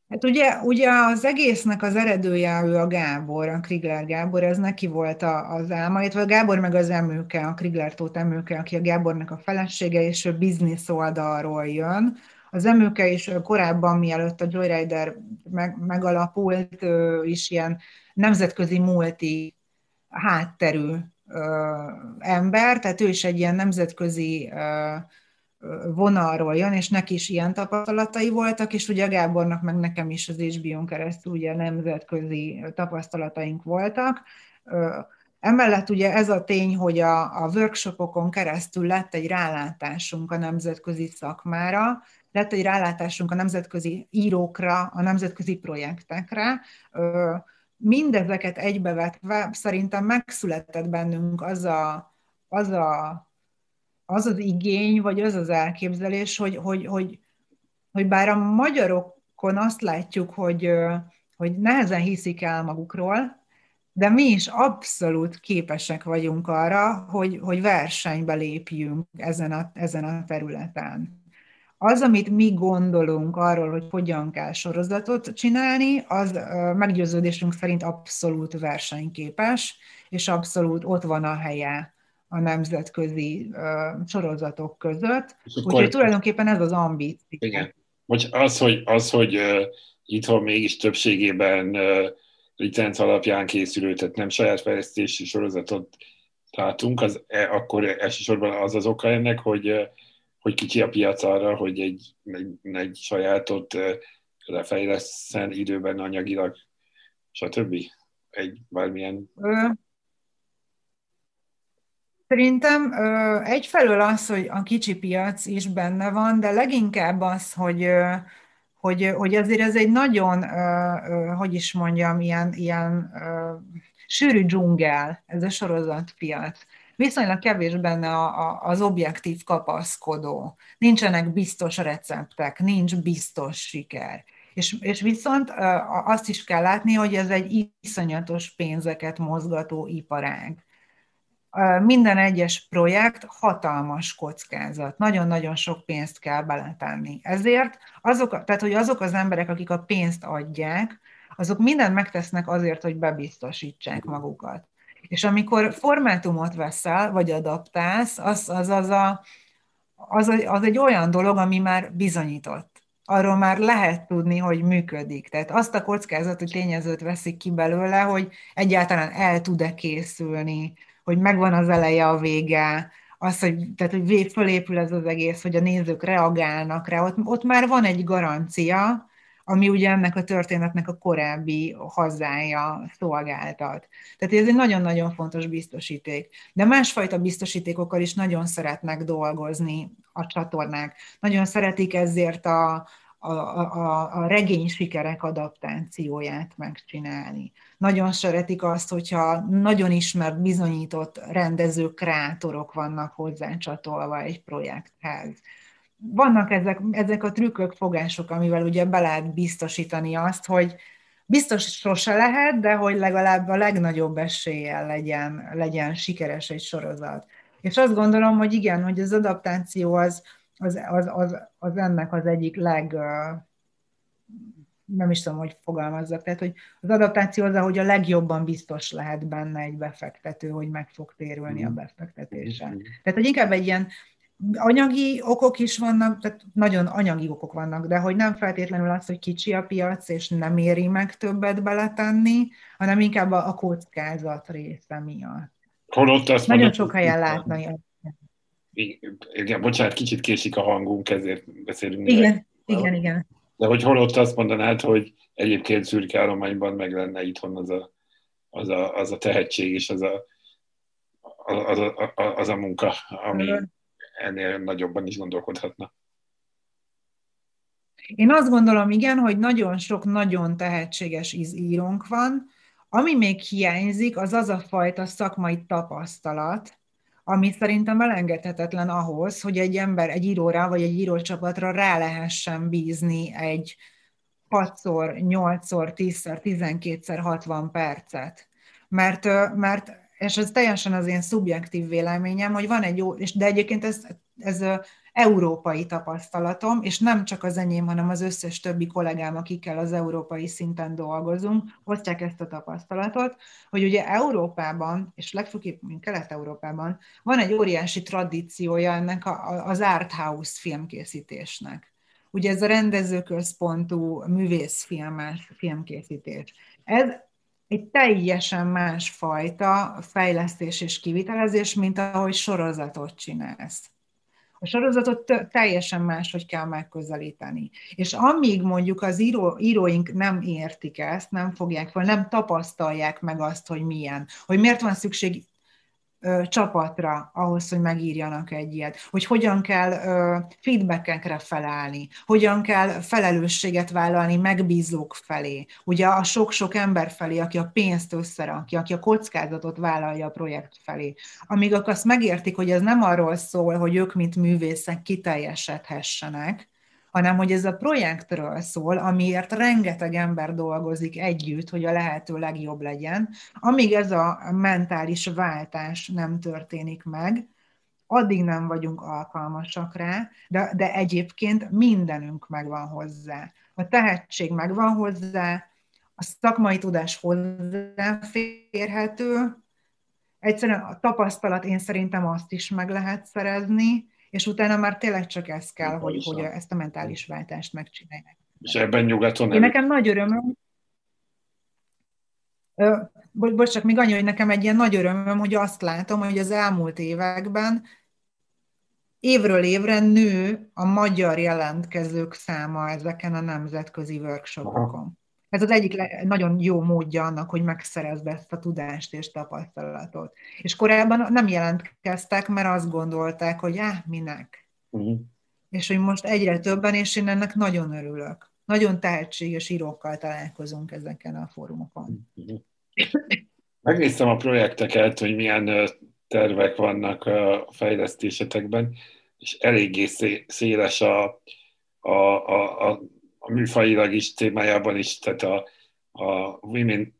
S2: Hát ugye, ugye az egésznek az eredője ő a Gábor, a Krigler Gábor, ez neki volt a, az álma, illetve a Gábor meg az emőke, a Krigler Tóth emőke, aki a Gábornak a felesége, és ő biznisz oldalról jön. Az emőke is korábban, mielőtt a Joyrider meg, megalapult, is ilyen nemzetközi multi hátterű ember, tehát ő is egy ilyen nemzetközi vonalról jön, és neki is ilyen tapasztalatai voltak, és ugye Gábornak, meg nekem is az HBO-n keresztül ugye nemzetközi tapasztalataink voltak. Emellett ugye ez a tény, hogy a, a workshopokon keresztül lett egy rálátásunk a nemzetközi szakmára, lett egy rálátásunk a nemzetközi írókra, a nemzetközi projektekre. Mindezeket egybevetve szerintem megszületett bennünk az a, az a az az igény, vagy az az elképzelés, hogy, hogy, hogy, hogy bár a magyarokon azt látjuk, hogy, hogy nehezen hiszik el magukról, de mi is abszolút képesek vagyunk arra, hogy, hogy versenybe lépjünk ezen a, ezen a területen. Az, amit mi gondolunk arról, hogy hogyan kell sorozatot csinálni, az meggyőződésünk szerint abszolút versenyképes, és abszolút ott van a helye a nemzetközi uh, sorozatok között. Úgyhogy tulajdonképpen ez az ambíció.
S1: Igen. Hogy az, hogy, az, hogy uh, itthon mégis többségében uh, licenc alapján készülő, tehát nem saját fejlesztési sorozatot látunk, az e, akkor elsősorban az az oka ennek, hogy, uh, hogy kicsi a piac arra, hogy egy, egy, egy sajátot lefejleszten időben anyagilag, stb. Egy bármilyen...
S2: Szerintem egyfelől az, hogy a kicsi piac is benne van, de leginkább az, hogy, hogy, hogy azért ez egy nagyon, hogy is mondjam, ilyen, ilyen sűrű dzsungel, ez a sorozatpiac. Viszonylag kevés benne a, a, az objektív kapaszkodó. Nincsenek biztos receptek, nincs biztos siker. És, és viszont azt is kell látni, hogy ez egy iszonyatos pénzeket mozgató iparág minden egyes projekt hatalmas kockázat. Nagyon-nagyon sok pénzt kell beletenni. Ezért azok, tehát, hogy azok az emberek, akik a pénzt adják, azok mindent megtesznek azért, hogy bebiztosítsák magukat. És amikor formátumot veszel, vagy adaptálsz, az, az, az, a, az, az egy olyan dolog, ami már bizonyított. Arról már lehet tudni, hogy működik. Tehát azt a kockázati tényezőt veszik ki belőle, hogy egyáltalán el tud-e készülni, hogy megvan az eleje, a vége, az, hogy, tehát, hogy fölépül ez az egész, hogy a nézők reagálnak rá, ott, ott már van egy garancia, ami ugye ennek a történetnek a korábbi hazája szolgáltat. Tehát ez egy nagyon-nagyon fontos biztosíték. De másfajta biztosítékokkal is nagyon szeretnek dolgozni a csatornák. Nagyon szeretik ezért a, a, a, a regény sikerek adaptációját megcsinálni. Nagyon szeretik azt, hogyha nagyon ismert, bizonyított rendezők, kreátorok vannak hozzá csatolva egy projekthez. Vannak ezek, ezek a trükkök, fogások, amivel ugye be lehet biztosítani azt, hogy biztos sose lehet, de hogy legalább a legnagyobb eséllyel legyen, legyen sikeres egy sorozat. És azt gondolom, hogy igen, hogy az adaptáció az, az, az, az, az ennek az egyik leg, nem is tudom, hogy fogalmazzak, tehát hogy az adaptáció az, ahogy a legjobban biztos lehet benne egy befektető, hogy meg fog térülni a mhm. befektetésen. Mhm. Tehát, hogy inkább egy ilyen anyagi okok is vannak, tehát nagyon anyagi okok vannak, de hogy nem feltétlenül az, hogy kicsi a piac, és nem éri meg többet beletenni, hanem inkább a, a kockázat része miatt. Holott azt nagyon mondod, sok helyen látni
S1: Igen, bocsánat, kicsit késik a hangunk, ezért beszélünk.
S2: Igen, meg. igen, igen.
S1: De hogy holott azt mondanád, hogy egyébként szürke állományban meg lenne itthon az a, az a, az a tehetség és az a, az a, az a munka, ami ennél nagyobban is gondolkodhatna.
S2: Én azt gondolom, igen, hogy nagyon sok nagyon tehetséges írónk van, ami még hiányzik, az az a fajta szakmai tapasztalat, ami szerintem elengedhetetlen ahhoz, hogy egy ember egy íróra vagy egy írócsapatra rá lehessen bízni egy 6-szor, 8-szor, 10-szer, 12-szer 60 percet. Mert, mert és ez teljesen az én szubjektív véleményem, hogy van egy jó, és de egyébként ez, ez európai tapasztalatom, és nem csak az enyém, hanem az összes többi kollégám, akikkel az európai szinten dolgozunk, osztják ezt a tapasztalatot, hogy ugye Európában, és legfőképp Kelet-Európában van egy óriási tradíciója ennek a, az art house filmkészítésnek. Ugye ez a rendezőközpontú művészfilmes filmkészítés. Ez egy teljesen másfajta fejlesztés és kivitelezés, mint ahogy sorozatot csinálsz. A sorozatot teljesen máshogy kell megközelíteni. És amíg mondjuk az író, íróink nem értik ezt, nem fogják fel, nem tapasztalják meg azt, hogy milyen, hogy miért van szükség csapatra ahhoz, hogy megírjanak egy ilyet, hogy hogyan kell feedbackekre felállni, hogyan kell felelősséget vállalni megbízók felé, ugye a sok-sok ember felé, aki a pénzt összerakja, aki a kockázatot vállalja a projekt felé. Amíg azt megértik, hogy ez nem arról szól, hogy ők, mint művészek kiteljesedhessenek, hanem hogy ez a projektről szól, amiért rengeteg ember dolgozik együtt, hogy a lehető legjobb legyen. Amíg ez a mentális váltás nem történik meg, addig nem vagyunk alkalmasak rá, de, de egyébként mindenünk megvan hozzá. A tehetség megvan hozzá, a szakmai tudás hozzáférhető, egyszerűen a tapasztalat én szerintem azt is meg lehet szerezni, és utána már tényleg csak ez kell, hogy, hogy ezt a mentális váltást megcsinálják.
S1: És ebben nyugaton
S2: Én nekem nagy örömöm, bocs, csak még annyi, hogy nekem egy ilyen nagy örömöm, hogy azt látom, hogy az elmúlt években évről évre nő a magyar jelentkezők száma ezeken a nemzetközi workshopokon. Ez az egyik nagyon jó módja annak, hogy megszerezd ezt a tudást és tapasztalatot. És korábban nem jelentkeztek, mert azt gondolták, hogy áh, minek. Uh-huh. És hogy most egyre többen, és én ennek nagyon örülök. Nagyon tehetséges írókkal találkozunk ezeken a fórumokon. Uh-huh.
S1: Megnéztem a projekteket, hogy milyen tervek vannak a fejlesztésetekben, és eléggé széles a, a, a, a a műfajilag is témájában is, tehát a, a women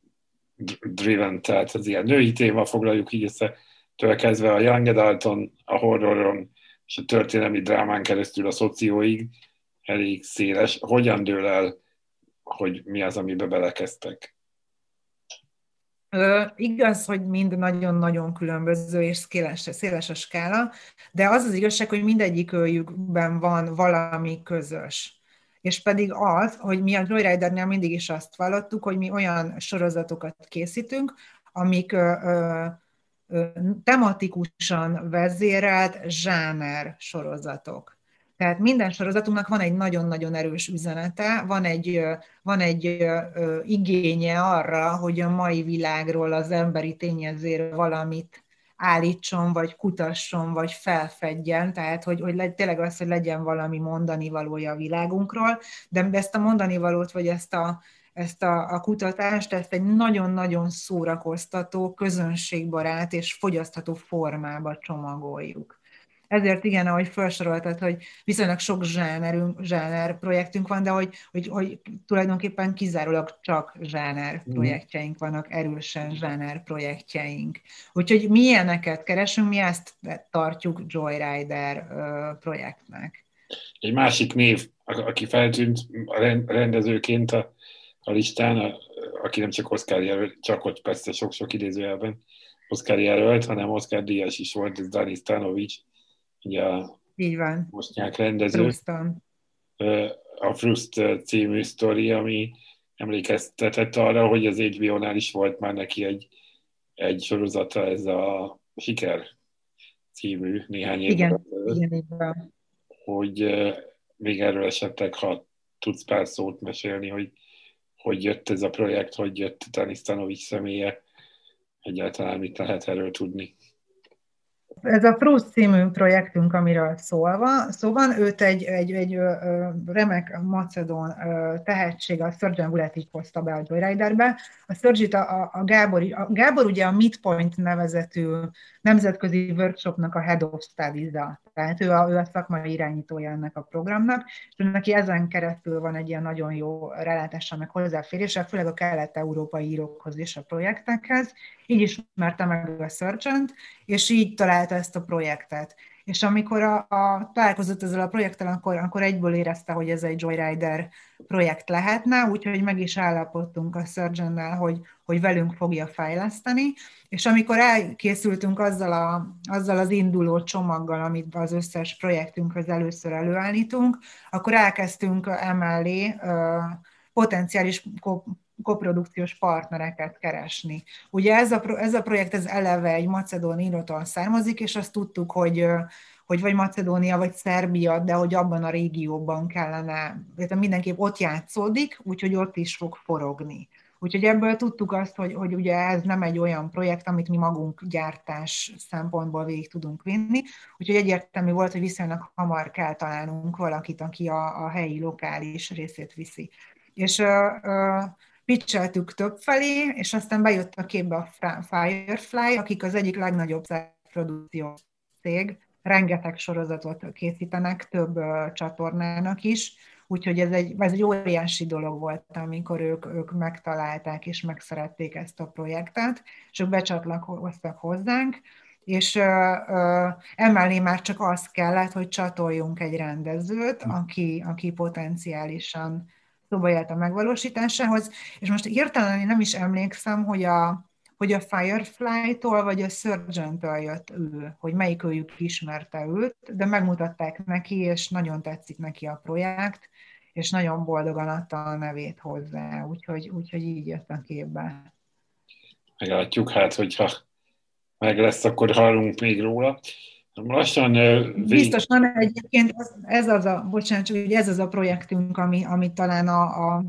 S1: driven, tehát az ilyen női téma, foglaljuk így össze, tőle kezdve a young adulton, a horroron és a történelmi drámán keresztül a szocióig elég széles. Hogyan dől el, hogy mi az, amibe belekezdtek?
S2: Ö, igaz, hogy mind nagyon-nagyon különböző és széles, széles a skála, de az az igazság, hogy mindegyikőjükben van valami közös és pedig az, hogy mi a Joyridernél mindig is azt vallottuk, hogy mi olyan sorozatokat készítünk, amik ö, ö, ö, tematikusan vezérelt zsáner sorozatok. Tehát minden sorozatunknak van egy nagyon-nagyon erős üzenete, van egy, van egy igénye arra, hogy a mai világról, az emberi tényezéről valamit állítson, vagy kutasson, vagy felfedjen, tehát hogy, hogy tényleg az, hogy legyen valami mondani valója a világunkról, de ezt a mondani valót, vagy ezt a, ezt a, a kutatást, ezt egy nagyon-nagyon szórakoztató, közönségbarát és fogyasztható formába csomagoljuk. Ezért igen, ahogy felsoroltad, hogy viszonylag sok zsánerünk, zsáner projektünk van, de hogy, hogy, hogy tulajdonképpen kizárólag csak zsáner mm. projektjeink vannak, erősen zsáner projektjeink. Úgyhogy milyeneket keresünk, mi ezt tartjuk Joyrider projektnek.
S1: Egy másik név, aki feltűnt a rendezőként a, a listán, a, aki nem csak Oscar jelölt, csak hogy persze sok-sok idézőjelben Oscar jelölt, hanem Oscar díjas is volt, ez Dani Stanovics, ugye a
S2: Így van.
S1: Mostnyák rendező. Fruston. A Frust című sztori, ami emlékeztetett arra, hogy az HBO-nál is volt már neki egy, egy sorozata, ez a Siker című néhány
S2: év igen, igen, igen.
S1: hogy még erről esetleg, ha tudsz pár szót mesélni, hogy hogy jött ez a projekt, hogy jött Tanisztanovics személye, egyáltalán mit lehet erről tudni?
S2: Ez a Fruit című projektünk, amiről szólva, szóval őt egy, egy, egy remek macedón tehetség, a Surgeon Vuletic hozta be a Joyriderbe. A Surgit a, a, Gábor, a Gábor ugye a Midpoint nevezetű nemzetközi workshopnak a head of studies tehát ő a, ő a szakmai irányítója ennek a programnak, és neki ezen keresztül van egy ilyen nagyon jó relátása, meg hozzáférése, főleg a kelet-európai írókhoz és a projektekhez. Így ismerte meg a Surgeon és így találta ezt a projektet. És amikor a, a találkozott ezzel a projekttel, akkor, akkor egyből érezte, hogy ez egy Joyrider projekt lehetne, úgyhogy meg is állapodtunk a surgeon hogy, hogy velünk fogja fejleszteni, és amikor elkészültünk azzal, a, azzal az induló csomaggal, amit az összes projektünkhöz először előállítunk, akkor elkezdtünk emellé potenciális koprodukciós partnereket keresni. Ugye ez a, ez a projekt ez eleve egy macedón írotól származik, és azt tudtuk, hogy hogy vagy Macedónia, vagy Szerbia, de hogy abban a régióban kellene, tehát mindenképp ott játszódik, úgyhogy ott is fog forogni. Úgyhogy ebből tudtuk azt, hogy, hogy ugye ez nem egy olyan projekt, amit mi magunk gyártás szempontból végig tudunk vinni, úgyhogy egyértelmű volt, hogy viszonylag hamar kell találnunk valakit, aki a, a helyi lokális részét viszi. És uh, uh, pitcheltük több felé, és aztán bejött a képbe a Firefly, akik az egyik legnagyobb produkció cég, rengeteg sorozatot készítenek, több csatornának is, úgyhogy ez egy, ez egy óriási dolog volt, amikor ők, ők megtalálták és megszerették ezt a projektet, és ők becsatlakoztak hozzánk, és uh, uh, emellé már csak az kellett, hogy csatoljunk egy rendezőt, hm. aki, aki potenciálisan szóba jött a megvalósításához, és most hirtelen én nem is emlékszem, hogy a, hogy a Firefly-tól vagy a Surgeon-től jött ő, hogy melyik őjük ismerte őt, de megmutatták neki, és nagyon tetszik neki a projekt, és nagyon boldogan adta a nevét hozzá, úgyhogy, úgyhogy így jött a képbe.
S1: Meglátjuk, hát, hogyha meg lesz, akkor hallunk még róla. Lassan
S2: vég... Biztosan egyébként ez az a, bocsánat, csak ez az a projektünk, ami, ami talán a, a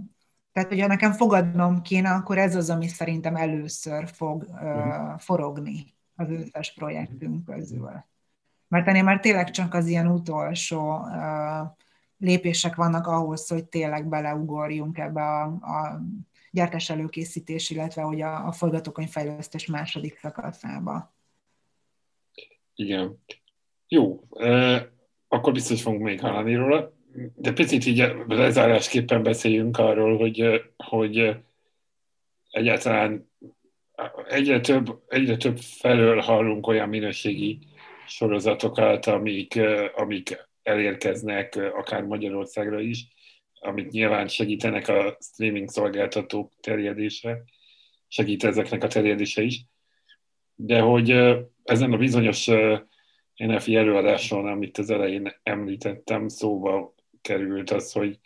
S2: tehát, hogyha nekem fogadnom kéne, akkor ez az, ami szerintem először fog uh, forogni az összes projektünk közül. Mert ennél már tényleg csak az ilyen utolsó uh, lépések vannak ahhoz, hogy tényleg beleugorjunk ebbe a, a gyártás előkészítés, illetve hogy a, a forgatókönyvfejlesztés második szakaszába.
S1: Igen. Jó, uh, akkor biztos fogunk még hallani róla. De picit így lezárásképpen beszéljünk arról, hogy, hogy egyáltalán egyre több, egyre több felől hallunk olyan minőségi sorozatokat, amik, amik elérkeznek akár Magyarországra is, amik nyilván segítenek a streaming szolgáltatók terjedése, segít ezeknek a terjedése is, de hogy ezen a bizonyos NFI előadáson, amit az elején említettem, szóval került az, hogy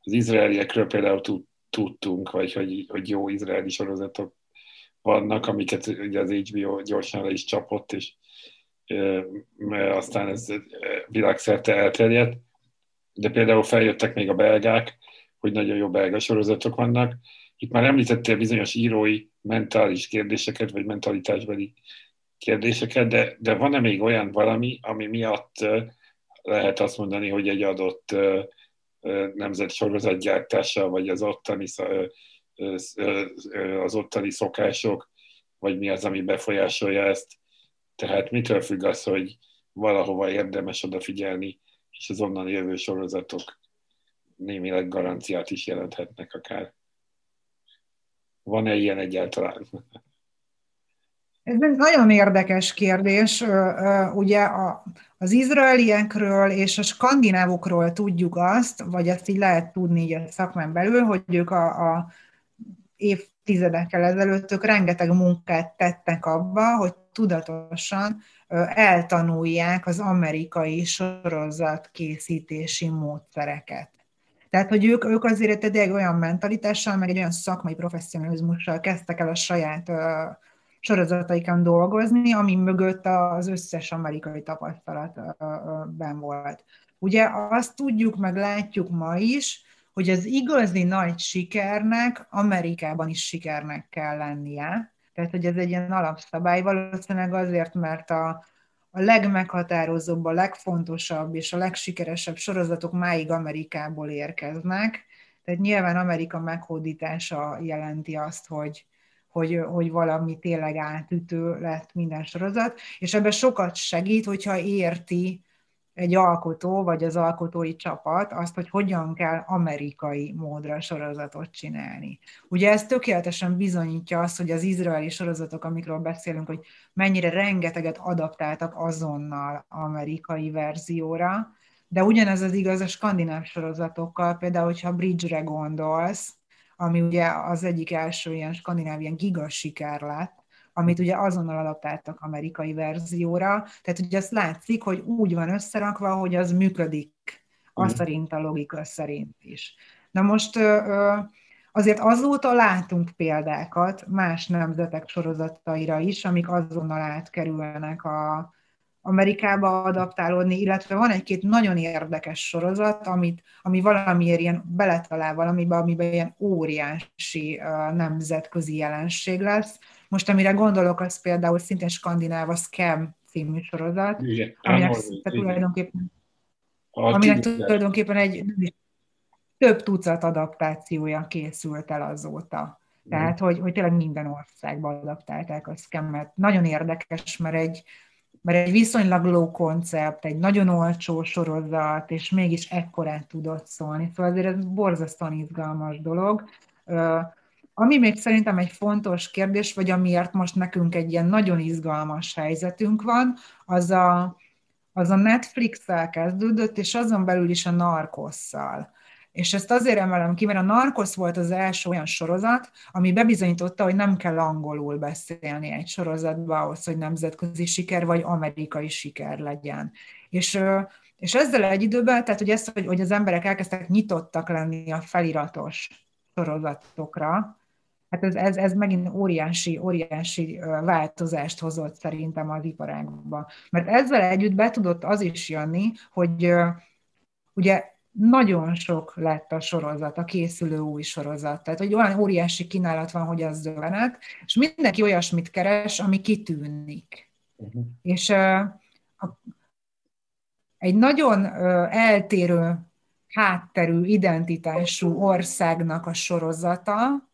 S1: az izraeliekről például tudtunk, vagy hogy, hogy jó izraeli sorozatok vannak, amiket ugye az HBO gyorsan le is csapott, és aztán ez világszerte elterjedt. De például feljöttek még a belgák, hogy nagyon jó belga sorozatok vannak. Itt már említettél bizonyos írói mentális kérdéseket, vagy mentalitásbeli kérdéseket, de, de van-e még olyan valami, ami miatt lehet azt mondani, hogy egy adott nemzet sorozatgyártása, vagy az ottani, az ottani szokások, vagy mi az, ami befolyásolja ezt. Tehát mitől függ az, hogy valahova érdemes odafigyelni, és az onnan jövő sorozatok némileg garanciát is jelenthetnek akár. Van-e ilyen egyáltalán?
S2: Ez egy nagyon érdekes kérdés. Ugye az izraeliekről és a skandinávokról tudjuk azt, vagy ezt így lehet tudni így a szakmán belül, hogy ők a, a évtizedekkel ezelőtt ők rengeteg munkát tettek abba, hogy tudatosan eltanulják az amerikai sorozatkészítési módszereket. Tehát, hogy ők, ők azért egy olyan mentalitással, meg egy olyan szakmai professzionalizmussal kezdtek el a saját sorozataikon dolgozni, ami mögött az összes amerikai tapasztalat ben volt. Ugye azt tudjuk, meg látjuk ma is, hogy az igazi nagy sikernek Amerikában is sikernek kell lennie. Tehát, hogy ez egy ilyen alapszabály, valószínűleg azért, mert a, a legmeghatározóbb, a legfontosabb és a legsikeresebb sorozatok máig Amerikából érkeznek. Tehát nyilván Amerika meghódítása jelenti azt, hogy, hogy, hogy valami tényleg átütő lett minden sorozat, és ebben sokat segít, hogyha érti egy alkotó, vagy az alkotói csapat azt, hogy hogyan kell amerikai módra sorozatot csinálni. Ugye ez tökéletesen bizonyítja azt, hogy az izraeli sorozatok, amikről beszélünk, hogy mennyire rengeteget adaptáltak azonnal amerikai verzióra, de ugyanez az igaz a skandináv sorozatokkal, például, hogyha Bridge-re gondolsz, ami ugye az egyik első ilyen skandináv ilyen gigasiker lett, amit ugye azonnal adaptáltak amerikai verzióra, tehát ugye azt látszik, hogy úgy van összerakva, hogy az működik, azt mhm. szerint a logika szerint is. Na most azért azóta látunk példákat más nemzetek sorozataira is, amik azonnal átkerülnek a, Amerikába adaptálódni, illetve van egy-két nagyon érdekes sorozat, amit, ami valamiért ilyen beletalál valamibe, amiben ilyen óriási uh, nemzetközi jelenség lesz. Most amire gondolok, az például szintén skandináv, a Scam című sorozat, igen, aminek tulajdonképpen, aminek tulajdonképpen egy több tucat adaptációja készült el azóta. Tehát, hogy, hogy tényleg minden országban adaptálták a scammet. Nagyon érdekes, mert egy, mert egy viszonylag low koncept, egy nagyon olcsó sorozat, és mégis ekkorát tudott szólni. Szóval azért ez borzasztóan izgalmas dolog. Ami még szerintem egy fontos kérdés, vagy amiért most nekünk egy ilyen nagyon izgalmas helyzetünk van, az a, az a Netflix-el kezdődött, és azon belül is a Narcosszal. És ezt azért emelem ki, mert a Narcos volt az első olyan sorozat, ami bebizonyította, hogy nem kell angolul beszélni egy sorozatba ahhoz, hogy nemzetközi siker vagy amerikai siker legyen. És, és ezzel egy időben, tehát hogy, ezt, hogy, hogy az emberek elkezdtek nyitottak lenni a feliratos sorozatokra, Hát ez, ez, ez megint óriási, óriási változást hozott szerintem az iparágban. Mert ezzel együtt be tudott az is jönni, hogy ugye nagyon sok lett a sorozat, a készülő új sorozat. Tehát, hogy olyan óriási kínálat van, hogy az dövenet, és mindenki olyasmit keres, ami kitűnik. Uh-huh. És uh, a, egy nagyon uh, eltérő hátterű, identitású országnak a sorozata,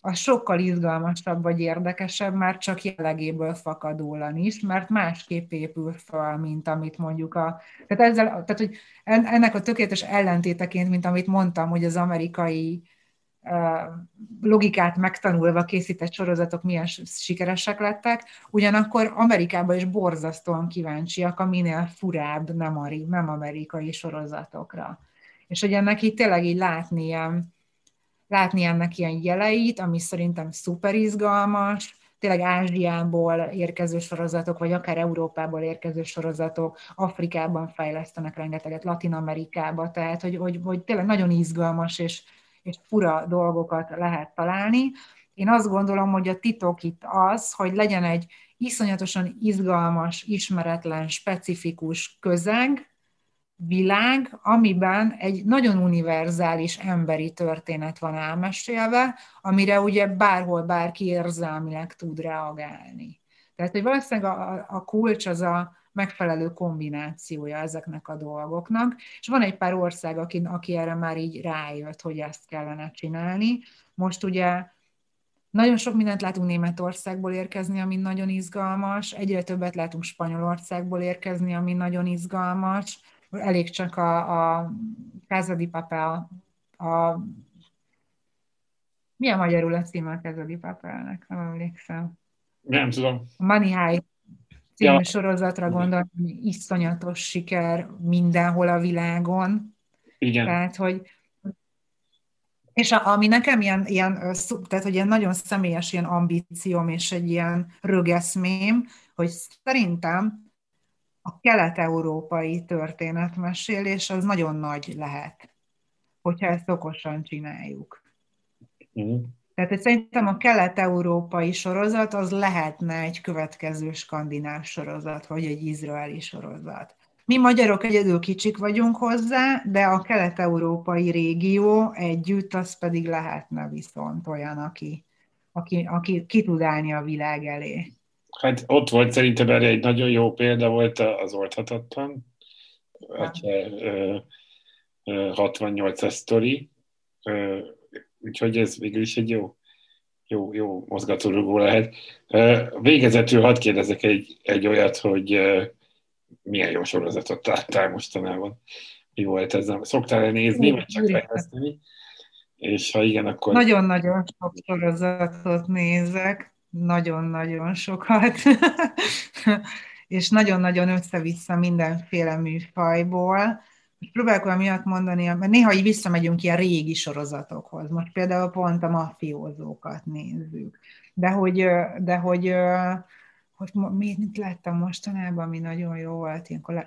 S2: az sokkal izgalmasabb vagy érdekesebb, már csak jellegéből fakadólan is, mert másképp épül fel, mint amit mondjuk a... Tehát, ezzel, tehát hogy ennek a tökéletes ellentéteként, mint amit mondtam, hogy az amerikai logikát megtanulva készített sorozatok milyen sikeresek lettek, ugyanakkor Amerikában is borzasztóan kíváncsiak a minél furább nem, nem amerikai sorozatokra. És hogy ennek így tényleg így látni ilyen, látni ennek ilyen jeleit, ami szerintem szuper izgalmas, tényleg Ázsiából érkező sorozatok, vagy akár Európából érkező sorozatok, Afrikában fejlesztenek rengeteget, Latin Amerikába, tehát hogy, hogy, hogy tényleg nagyon izgalmas és, és fura dolgokat lehet találni. Én azt gondolom, hogy a titok itt az, hogy legyen egy iszonyatosan izgalmas, ismeretlen, specifikus közeg, világ, amiben egy nagyon univerzális emberi történet van elmesélve, amire ugye bárhol bárki érzelmileg tud reagálni. Tehát, hogy valószínűleg a, a kulcs az a megfelelő kombinációja ezeknek a dolgoknak, és van egy pár ország, aki, aki erre már így rájött, hogy ezt kellene csinálni. Most ugye nagyon sok mindent látunk Németországból érkezni, ami nagyon izgalmas, egyre többet látunk Spanyolországból érkezni, ami nagyon izgalmas, elég csak a, a Kázadi Papel, a milyen magyarul a címe a Kázadi Papelnek, nem emlékszem.
S1: Nem tudom.
S2: A Money High című ja. sorozatra gondolom, iszonyatos siker mindenhol a világon.
S1: Igen.
S2: Tehát, hogy és a, ami nekem ilyen, ilyen, tehát, hogy ilyen nagyon személyes ilyen ambícióm és egy ilyen rögeszmém, hogy szerintem a kelet-európai történetmesélés az nagyon nagy lehet, hogyha ezt okosan csináljuk. Mm. Tehát szerintem a kelet-európai sorozat az lehetne egy következő skandináv sorozat, vagy egy izraeli sorozat. Mi magyarok egyedül kicsik vagyunk hozzá, de a kelet-európai régió együtt, az pedig lehetne viszont olyan, aki, aki, aki ki tud állni a világ elé.
S1: Hát ott volt szerintem erre egy nagyon jó példa volt az oldhatatlan, egy 68-as sztori, úgyhogy ez végül is egy jó, jó, jó mozgatórugó lehet. Végezetül hadd kérdezek egy, egy olyat, hogy milyen jó sorozatot láttál mostanában. Mi volt ez? Szoktál-e nézni, vagy csak fejleszteni? És ha igen, akkor...
S2: Nagyon-nagyon sok sorozatot nézek, nagyon-nagyon sokat, és nagyon-nagyon össze-vissza mindenféle műfajból. Most próbálok miatt mondani, mert néha így visszamegyünk ilyen régi sorozatokhoz. Most például pont a mafiózókat nézzük. De hogy, de hogy hogy mit láttam mostanában, ami nagyon jó volt ilyenkor.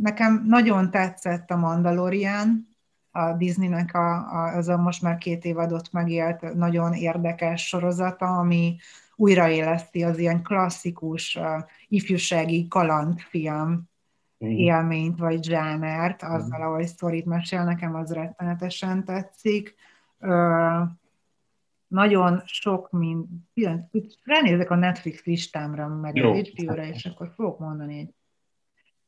S2: Nekem nagyon tetszett a Mandalorian, a Disneynek a, a, az a most már két évadot megélt nagyon érdekes sorozata, ami újraéleszti az ilyen klasszikus uh, ifjúsági kalandfilm mm. élményt, vagy zsánert, azzal, mm. ahogy sztorit mesél, nekem az rettenetesen tetszik. Uh, nagyon sok, mint, ránézek a Netflix listámra, meg Jó. a HBO-ra, és akkor fogok mondani egy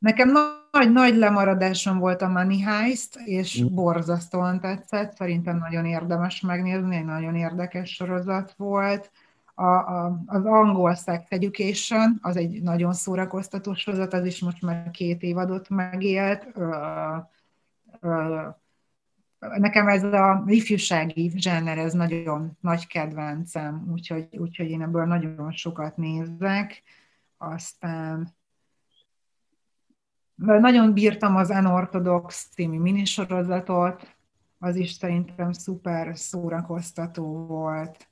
S2: Nekem nagy, nagy lemaradásom volt a Money Heist, és mm. borzasztóan tetszett, szerintem nagyon érdemes megnézni, egy nagyon érdekes sorozat volt. A, a, az angol Sex Education, az egy nagyon szórakoztató sorozat, az is most már két évadot megélt. Ö, ö, nekem ez a ifjúsági zsáner, ez nagyon nagy kedvencem, úgyhogy, úgyhogy én ebből nagyon sokat nézek. Aztán nagyon bírtam az Unorthodox című minisorozatot, az is szerintem szuper szórakoztató volt.